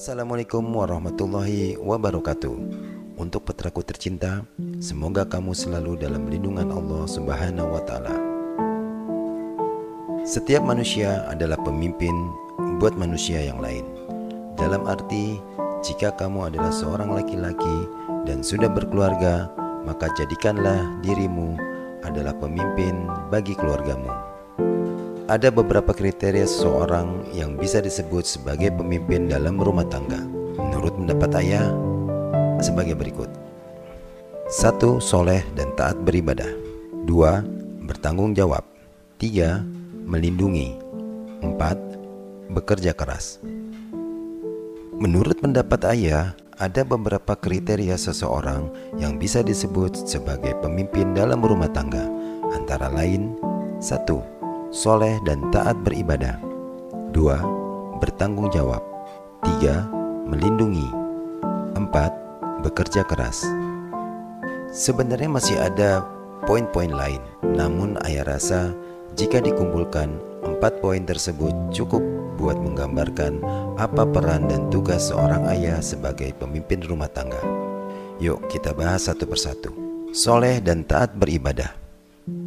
Assalamualaikum warahmatullahi wabarakatuh. Untuk putraku tercinta, semoga kamu selalu dalam lindungan Allah Subhanahu wa taala. Setiap manusia adalah pemimpin buat manusia yang lain. Dalam arti, jika kamu adalah seorang laki-laki dan sudah berkeluarga, maka jadikanlah dirimu adalah pemimpin bagi keluargamu. Ada beberapa kriteria seseorang yang bisa disebut sebagai pemimpin dalam rumah tangga. Menurut pendapat ayah, sebagai berikut. Satu, soleh dan taat beribadah. Dua, bertanggung jawab. Tiga, melindungi. Empat, bekerja keras. Menurut pendapat ayah, ada beberapa kriteria seseorang yang bisa disebut sebagai pemimpin dalam rumah tangga. Antara lain, satu, soleh dan taat beribadah. Dua, bertanggung jawab. Tiga, melindungi. Empat, bekerja keras. Sebenarnya masih ada poin-poin lain, namun ayah rasa jika dikumpulkan empat poin tersebut cukup buat menggambarkan apa peran dan tugas seorang ayah sebagai pemimpin rumah tangga. Yuk kita bahas satu persatu. Soleh dan taat beribadah.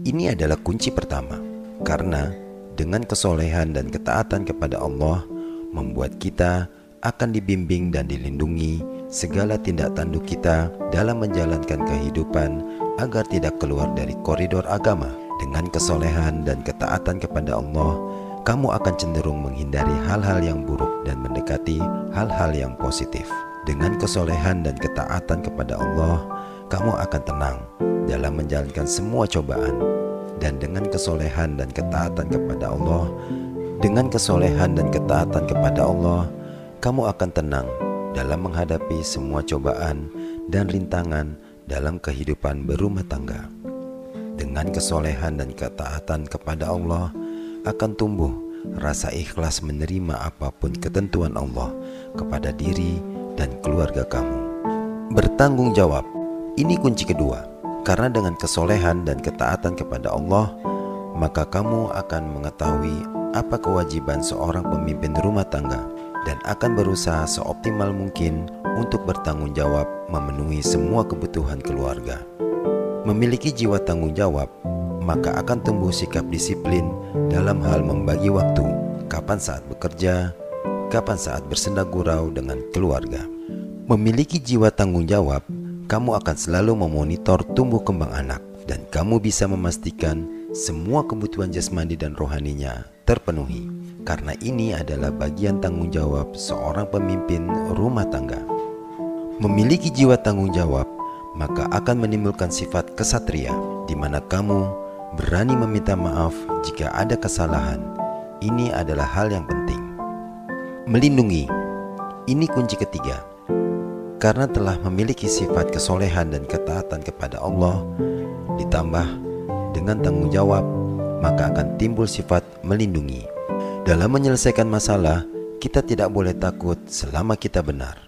Ini adalah kunci pertama karena dengan kesolehan dan ketaatan kepada Allah membuat kita akan dibimbing dan dilindungi segala tindak tanduk kita dalam menjalankan kehidupan agar tidak keluar dari koridor agama. Dengan kesolehan dan ketaatan kepada Allah, kamu akan cenderung menghindari hal-hal yang buruk dan mendekati hal-hal yang positif. Dengan kesolehan dan ketaatan kepada Allah, kamu akan tenang dalam menjalankan semua cobaan dan dengan kesolehan dan ketaatan kepada Allah, dengan kesolehan dan ketaatan kepada Allah, kamu akan tenang dalam menghadapi semua cobaan dan rintangan dalam kehidupan berumah tangga. Dengan kesolehan dan ketaatan kepada Allah, akan tumbuh rasa ikhlas menerima apa pun ketentuan Allah kepada diri dan keluarga kamu. Bertanggung jawab, ini kunci kedua karena dengan kesolehan dan ketaatan kepada Allah, maka kamu akan mengetahui apa kewajiban seorang pemimpin rumah tangga dan akan berusaha seoptimal mungkin untuk bertanggung jawab memenuhi semua kebutuhan keluarga. Memiliki jiwa tanggung jawab, maka akan tumbuh sikap disiplin dalam hal membagi waktu, kapan saat bekerja, kapan saat bersenda gurau dengan keluarga. Memiliki jiwa tanggung jawab kamu akan selalu memonitor tumbuh kembang anak dan kamu bisa memastikan semua kebutuhan jasmani dan rohaninya terpenuhi. Karena ini adalah bagian tanggung jawab seorang pemimpin rumah tangga. Memiliki jiwa tanggung jawab, maka akan menimbulkan sifat kesatria di mana kamu berani meminta maaf jika ada kesalahan. Ini adalah hal yang penting. Melindungi. Ini kunci ketiga karena telah memiliki sifat kesolehan dan ketaatan kepada Allah, ditambah dengan tanggung jawab, maka akan timbul sifat melindungi. Dalam menyelesaikan masalah, kita tidak boleh takut selama kita benar.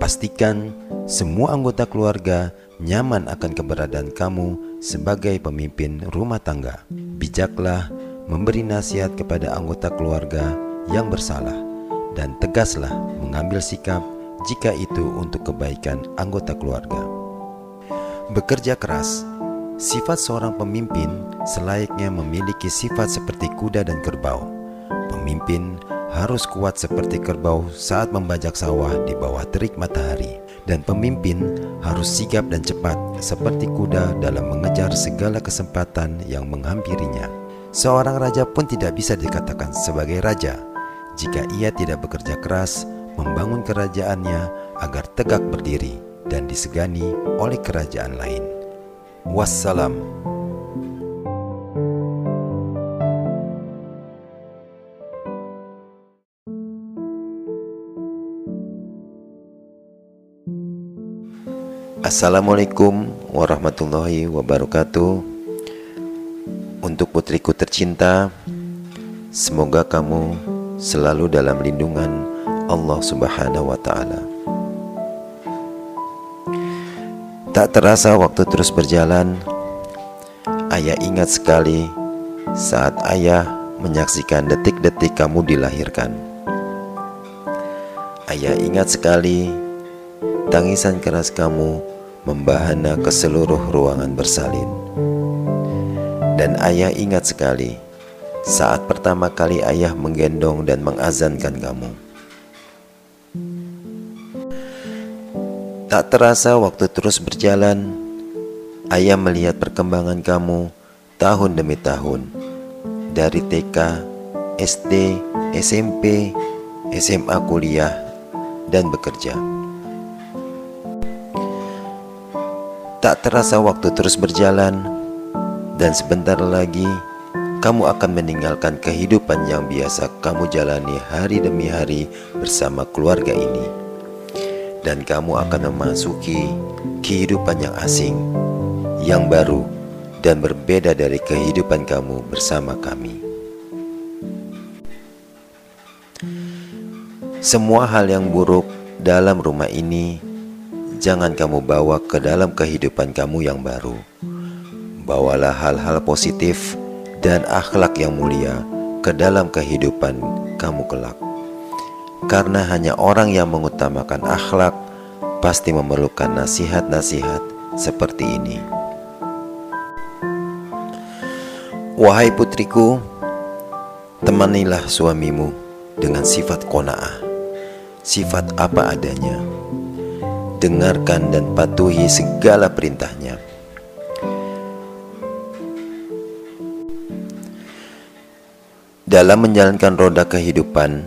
Pastikan semua anggota keluarga nyaman akan keberadaan kamu sebagai pemimpin rumah tangga. Bijaklah memberi nasihat kepada anggota keluarga yang bersalah dan tegaslah mengambil sikap jika itu untuk kebaikan anggota keluarga. Bekerja keras, sifat seorang pemimpin selayaknya memiliki sifat seperti kuda dan kerbau. Pemimpin harus kuat seperti kerbau saat membajak sawah di bawah terik matahari, dan pemimpin harus sigap dan cepat seperti kuda dalam mengejar segala kesempatan yang menghampirinya. Seorang raja pun tidak bisa dikatakan sebagai raja jika ia tidak bekerja keras membangun kerajaannya agar tegak berdiri dan disegani oleh kerajaan lain. Wassalam. Assalamualaikum warahmatullahi wabarakatuh. Untuk putriku tercinta, semoga kamu selalu dalam lindungan Allah Subhanahu wa taala. Tak terasa waktu terus berjalan. Ayah ingat sekali saat ayah menyaksikan detik-detik kamu dilahirkan. Ayah ingat sekali tangisan keras kamu membahana ke seluruh ruangan bersalin. Dan ayah ingat sekali saat pertama kali ayah menggendong dan mengazankan kamu. Tak terasa waktu terus berjalan, ayah melihat perkembangan kamu tahun demi tahun. Dari TK, SD, SMP, SMA kuliah, dan bekerja. Tak terasa waktu terus berjalan, dan sebentar lagi kamu akan meninggalkan kehidupan yang biasa kamu jalani hari demi hari bersama keluarga ini, dan kamu akan memasuki kehidupan yang asing, yang baru, dan berbeda dari kehidupan kamu bersama kami. Semua hal yang buruk dalam rumah ini jangan kamu bawa ke dalam kehidupan kamu yang baru. Bawalah hal-hal positif dan akhlak yang mulia ke dalam kehidupan kamu kelak. Karena hanya orang yang mengutamakan akhlak pasti memerlukan nasihat-nasihat seperti ini. Wahai putriku, temanilah suamimu dengan sifat kona'ah sifat apa adanya. Dengarkan dan patuhi segala perintahnya. Dalam menjalankan roda kehidupan,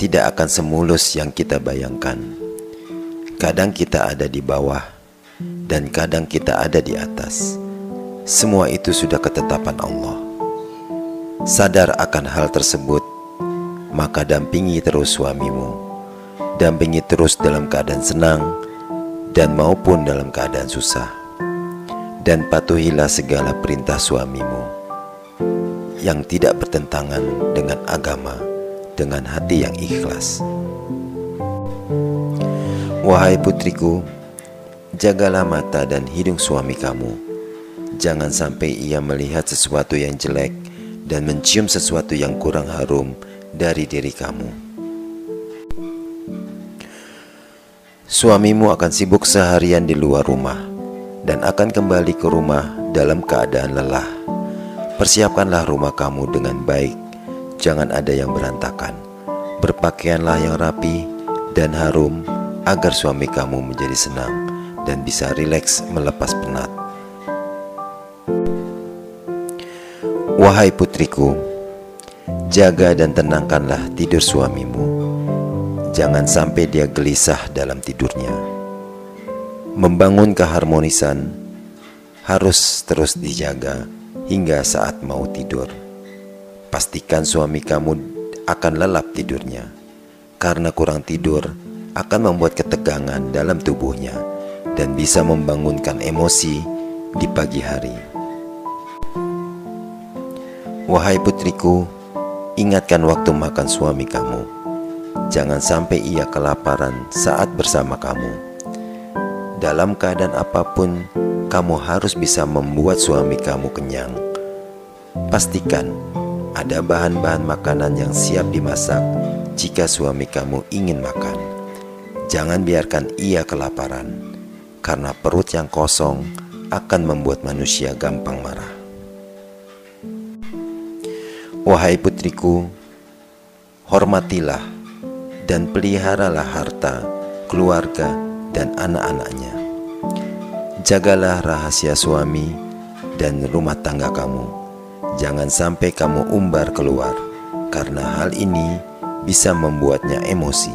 tidak akan semulus yang kita bayangkan. Kadang kita ada di bawah, dan kadang kita ada di atas. Semua itu sudah ketetapan Allah. Sadar akan hal tersebut, maka dampingi terus suamimu dampingi terus dalam keadaan senang dan maupun dalam keadaan susah. Dan patuhilah segala perintah suamimu yang tidak bertentangan dengan agama dengan hati yang ikhlas. Wahai putriku, jagalah mata dan hidung suami kamu. Jangan sampai ia melihat sesuatu yang jelek dan mencium sesuatu yang kurang harum dari diri kamu. Suamimu akan sibuk seharian di luar rumah dan akan kembali ke rumah dalam keadaan lelah. Persiapkanlah rumah kamu dengan baik, jangan ada yang berantakan. Berpakaianlah yang rapi dan harum agar suami kamu menjadi senang dan bisa rileks melepas penat. Wahai putriku, jaga dan tenangkanlah tidur suamimu Jangan sampai dia gelisah dalam tidurnya. Membangun keharmonisan harus terus dijaga hingga saat mau tidur. Pastikan suami kamu akan lelap tidurnya, karena kurang tidur akan membuat ketegangan dalam tubuhnya dan bisa membangunkan emosi di pagi hari. Wahai putriku, ingatkan waktu makan suami kamu Jangan sampai ia kelaparan saat bersama kamu. Dalam keadaan apa pun, kamu harus bisa membuat suami kamu kenyang. Pastikan ada bahan-bahan makanan yang siap dimasak jika suami kamu ingin makan. Jangan biarkan ia kelaparan, karena perut yang kosong akan membuat manusia gampang marah. Wahai putriku, hormatilah dan peliharalah harta, keluarga, dan anak-anaknya. Jagalah rahasia suami dan rumah tangga kamu. Jangan sampai kamu umbar keluar, karena hal ini bisa membuatnya emosi,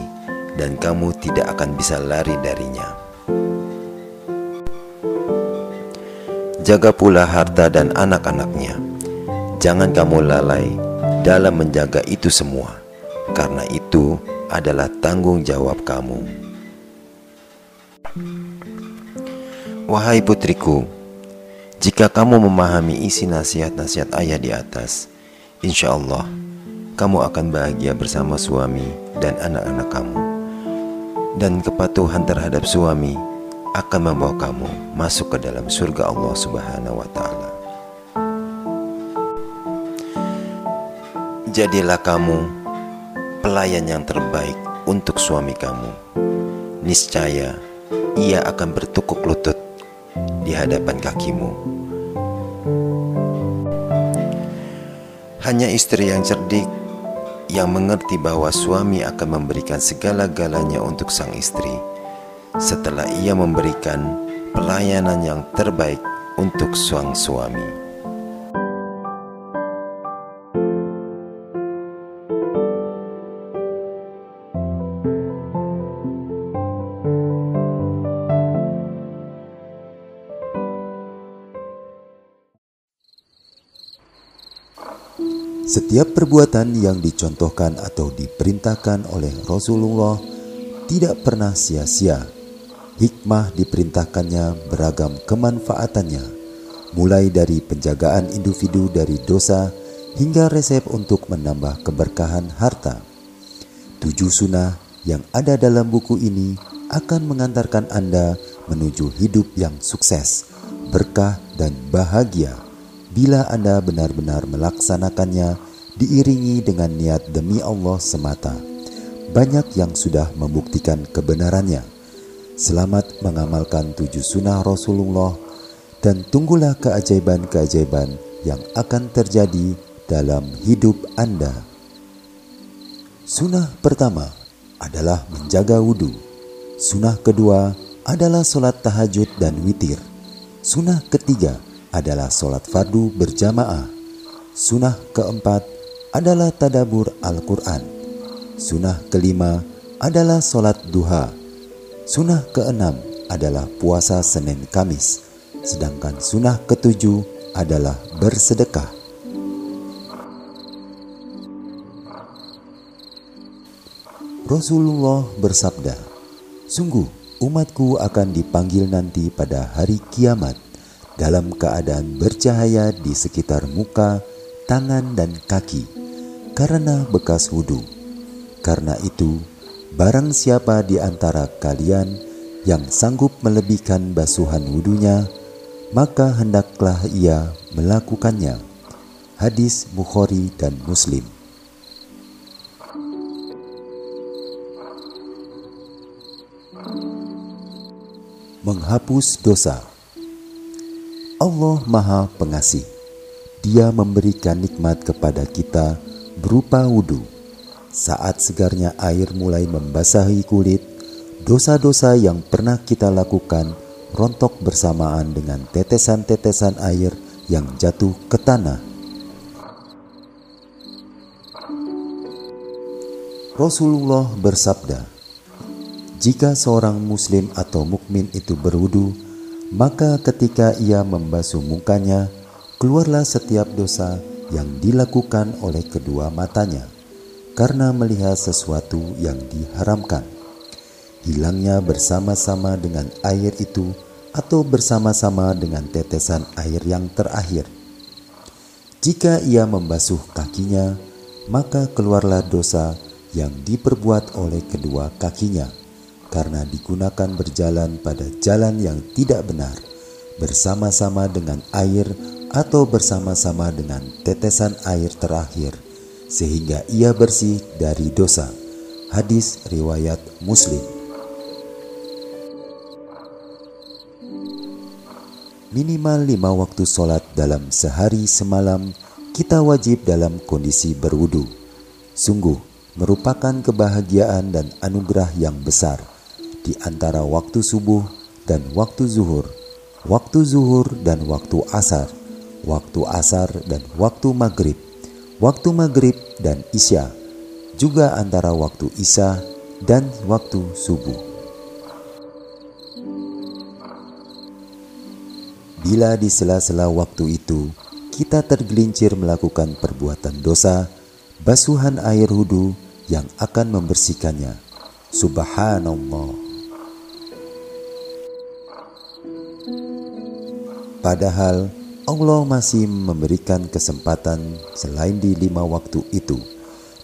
dan kamu tidak akan bisa lari darinya. Jaga pula harta dan anak-anaknya. Jangan kamu lalai dalam menjaga itu semua, karena itu adalah tanggung jawab kamu. Wahai putriku, jika kamu memahami isi nasihat-nasihat ayah di atas, insya Allah kamu akan bahagia bersama suami dan anak-anak kamu. Dan kepatuhan terhadap suami akan membawa kamu masuk ke dalam surga Allah Subhanahu wa Ta'ala. Jadilah kamu pelayan yang terbaik untuk suami kamu, niscaya ia akan bertukuk lutut di hadapan kakimu. Hanya istri yang cerdik yang mengerti bahwa suami akan memberikan segala-galanya untuk sang istri setelah ia memberikan pelayanan yang terbaik untuk sang suami. Setiap perbuatan yang dicontohkan atau diperintahkan oleh Rasulullah tidak pernah sia-sia. Hikmah diperintahkannya beragam kemanfaatannya, mulai dari penjagaan individu dari dosa hingga resep untuk menambah keberkahan harta. Tujuh sunnah yang ada dalam buku ini akan mengantarkan Anda menuju hidup yang sukses, berkah, dan bahagia bila Anda benar-benar melaksanakannya diiringi dengan niat demi Allah semata. Banyak yang sudah membuktikan kebenarannya. Selamat mengamalkan tujuh sunnah Rasulullah dan tunggulah keajaiban-keajaiban yang akan terjadi dalam hidup Anda. Sunnah pertama adalah menjaga wudhu. Sunnah kedua adalah sholat tahajud dan witir. Sunnah ketiga adalah sholat fardu berjamaah. Sunnah keempat adalah tadabur Al-Quran. Sunnah kelima adalah sholat duha. Sunnah keenam adalah puasa Senin Kamis. Sedangkan sunnah ketujuh adalah bersedekah. Rasulullah bersabda, Sungguh umatku akan dipanggil nanti pada hari kiamat dalam keadaan bercahaya di sekitar muka, tangan, dan kaki karena bekas wudhu. Karena itu, barang siapa di antara kalian yang sanggup melebihkan basuhan wudhunya, maka hendaklah ia melakukannya. Hadis Bukhari dan Muslim. Menghapus dosa Allah Maha Pengasih. Dia memberikan nikmat kepada kita berupa wudhu. Saat segarnya air mulai membasahi kulit, dosa-dosa yang pernah kita lakukan rontok bersamaan dengan tetesan-tetesan air yang jatuh ke tanah. Rasulullah bersabda, "Jika seorang Muslim atau mukmin itu berwudu, maka ketika ia membasuh mukanya, keluarlah setiap dosa yang dilakukan oleh kedua matanya karena melihat sesuatu yang diharamkan. Hilangnya bersama-sama dengan air itu atau bersama-sama dengan tetesan air yang terakhir. Jika ia membasuh kakinya, maka keluarlah dosa yang diperbuat oleh kedua kakinya karena digunakan berjalan pada jalan yang tidak benar, bersama-sama dengan air atau bersama-sama dengan tetesan air terakhir, sehingga ia bersih dari dosa. Hadis riwayat Muslim. Minimal lima waktu sholat dalam sehari semalam kita wajib dalam kondisi berwudu. Sungguh merupakan kebahagiaan dan anugerah yang besar di antara waktu subuh dan waktu zuhur, waktu zuhur dan waktu asar, waktu asar dan waktu maghrib, waktu maghrib dan isya, juga antara waktu isya dan waktu subuh. Bila di sela-sela waktu itu kita tergelincir melakukan perbuatan dosa, basuhan air wudhu yang akan membersihkannya. Subhanallah. Padahal Allah masih memberikan kesempatan selain di lima waktu itu.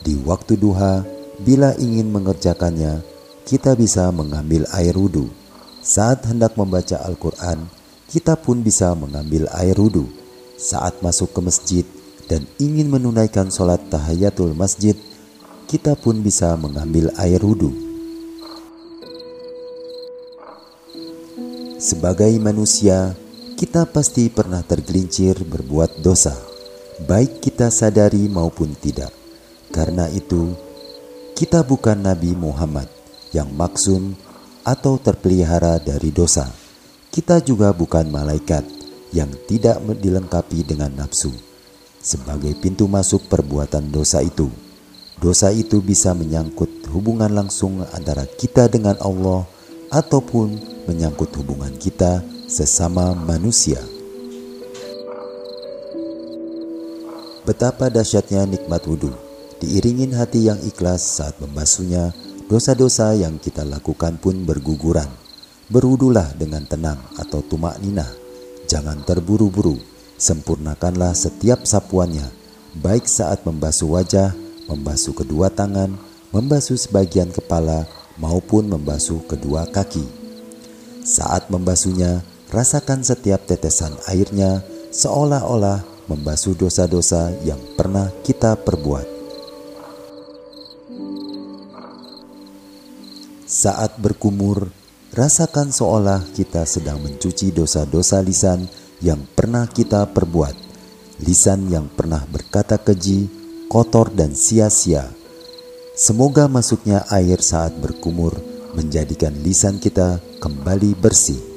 Di waktu duha, bila ingin mengerjakannya, kita bisa mengambil air wudhu. Saat hendak membaca Al-Quran, kita pun bisa mengambil air wudhu. Saat masuk ke masjid dan ingin menunaikan sholat tahayatul masjid, kita pun bisa mengambil air wudhu. Sebagai manusia, kita pasti pernah tergelincir berbuat dosa, baik kita sadari maupun tidak. Karena itu, kita bukan Nabi Muhammad yang maksum atau terpelihara dari dosa. Kita juga bukan malaikat yang tidak dilengkapi dengan nafsu sebagai pintu masuk perbuatan dosa itu. Dosa itu bisa menyangkut hubungan langsung antara kita dengan Allah ataupun menyangkut hubungan kita sesama manusia. Betapa dahsyatnya nikmat wudhu, diiringin hati yang ikhlas saat membasuhnya, dosa-dosa yang kita lakukan pun berguguran. Berwudulah dengan tenang atau tumak ninah, jangan terburu-buru, sempurnakanlah setiap sapuannya, baik saat membasuh wajah membasuh kedua tangan, membasuh sebagian kepala, maupun membasuh kedua kaki. Saat membasuhnya, rasakan setiap tetesan airnya seolah-olah membasuh dosa-dosa yang pernah kita perbuat. Saat berkumur, rasakan seolah kita sedang mencuci dosa-dosa lisan yang pernah kita perbuat, lisan yang pernah berkata keji, kotor dan sia-sia. Semoga masuknya air saat berkumur menjadikan lisan kita kembali bersih.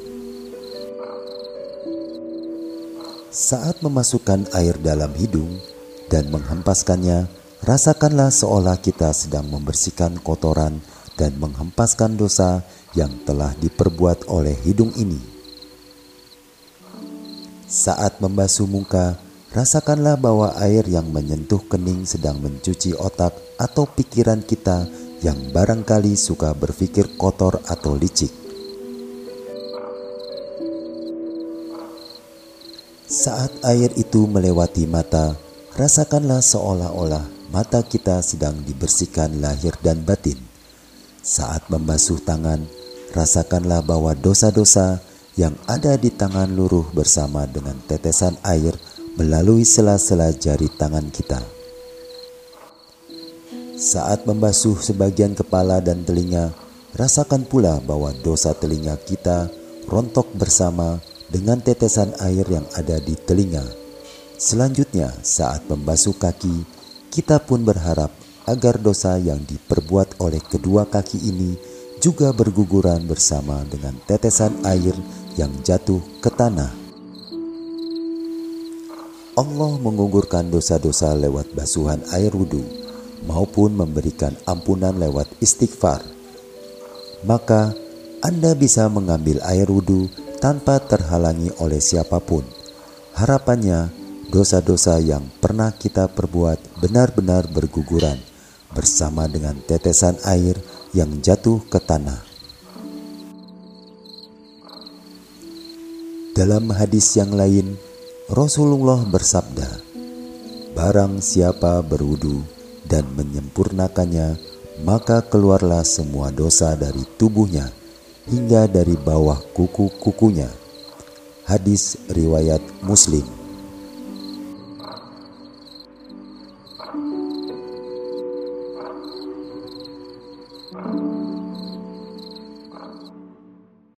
Saat memasukkan air dalam hidung dan menghempaskannya, rasakanlah seolah kita sedang membersihkan kotoran dan menghempaskan dosa yang telah diperbuat oleh hidung ini. Saat membasuh muka, Rasakanlah bahwa air yang menyentuh kening sedang mencuci otak atau pikiran kita yang barangkali suka berpikir kotor atau licik. Saat air itu melewati mata, rasakanlah seolah-olah mata kita sedang dibersihkan lahir dan batin. Saat membasuh tangan, rasakanlah bahwa dosa-dosa yang ada di tangan luruh bersama dengan tetesan air melalui sela-sela jari tangan kita. Saat membasuh sebagian kepala dan telinga, rasakan pula bahwa dosa telinga kita rontok bersama dengan tetesan air yang ada di telinga. Selanjutnya, saat membasuh kaki, kita pun berharap agar dosa yang diperbuat oleh kedua kaki ini juga berguguran bersama dengan tetesan air yang jatuh ke tanah. Allah mengugurkan dosa-dosa lewat basuhan air wudhu maupun memberikan ampunan lewat istighfar. Maka Anda bisa mengambil air wudhu tanpa terhalangi oleh siapa pun. Harapannya, dosa-dosa yang pernah kita perbuat benar-benar berguguran bersama dengan tetesan air yang jatuh ke tanah. Dalam hadis yang lain, Rasulullah bersabda, "Barang siapa berwudu dan menyempurnakannya, maka keluarlah semua dosa dari tubuhnya hingga dari bawah kuku-kukunya." Hadis riwayat Muslim.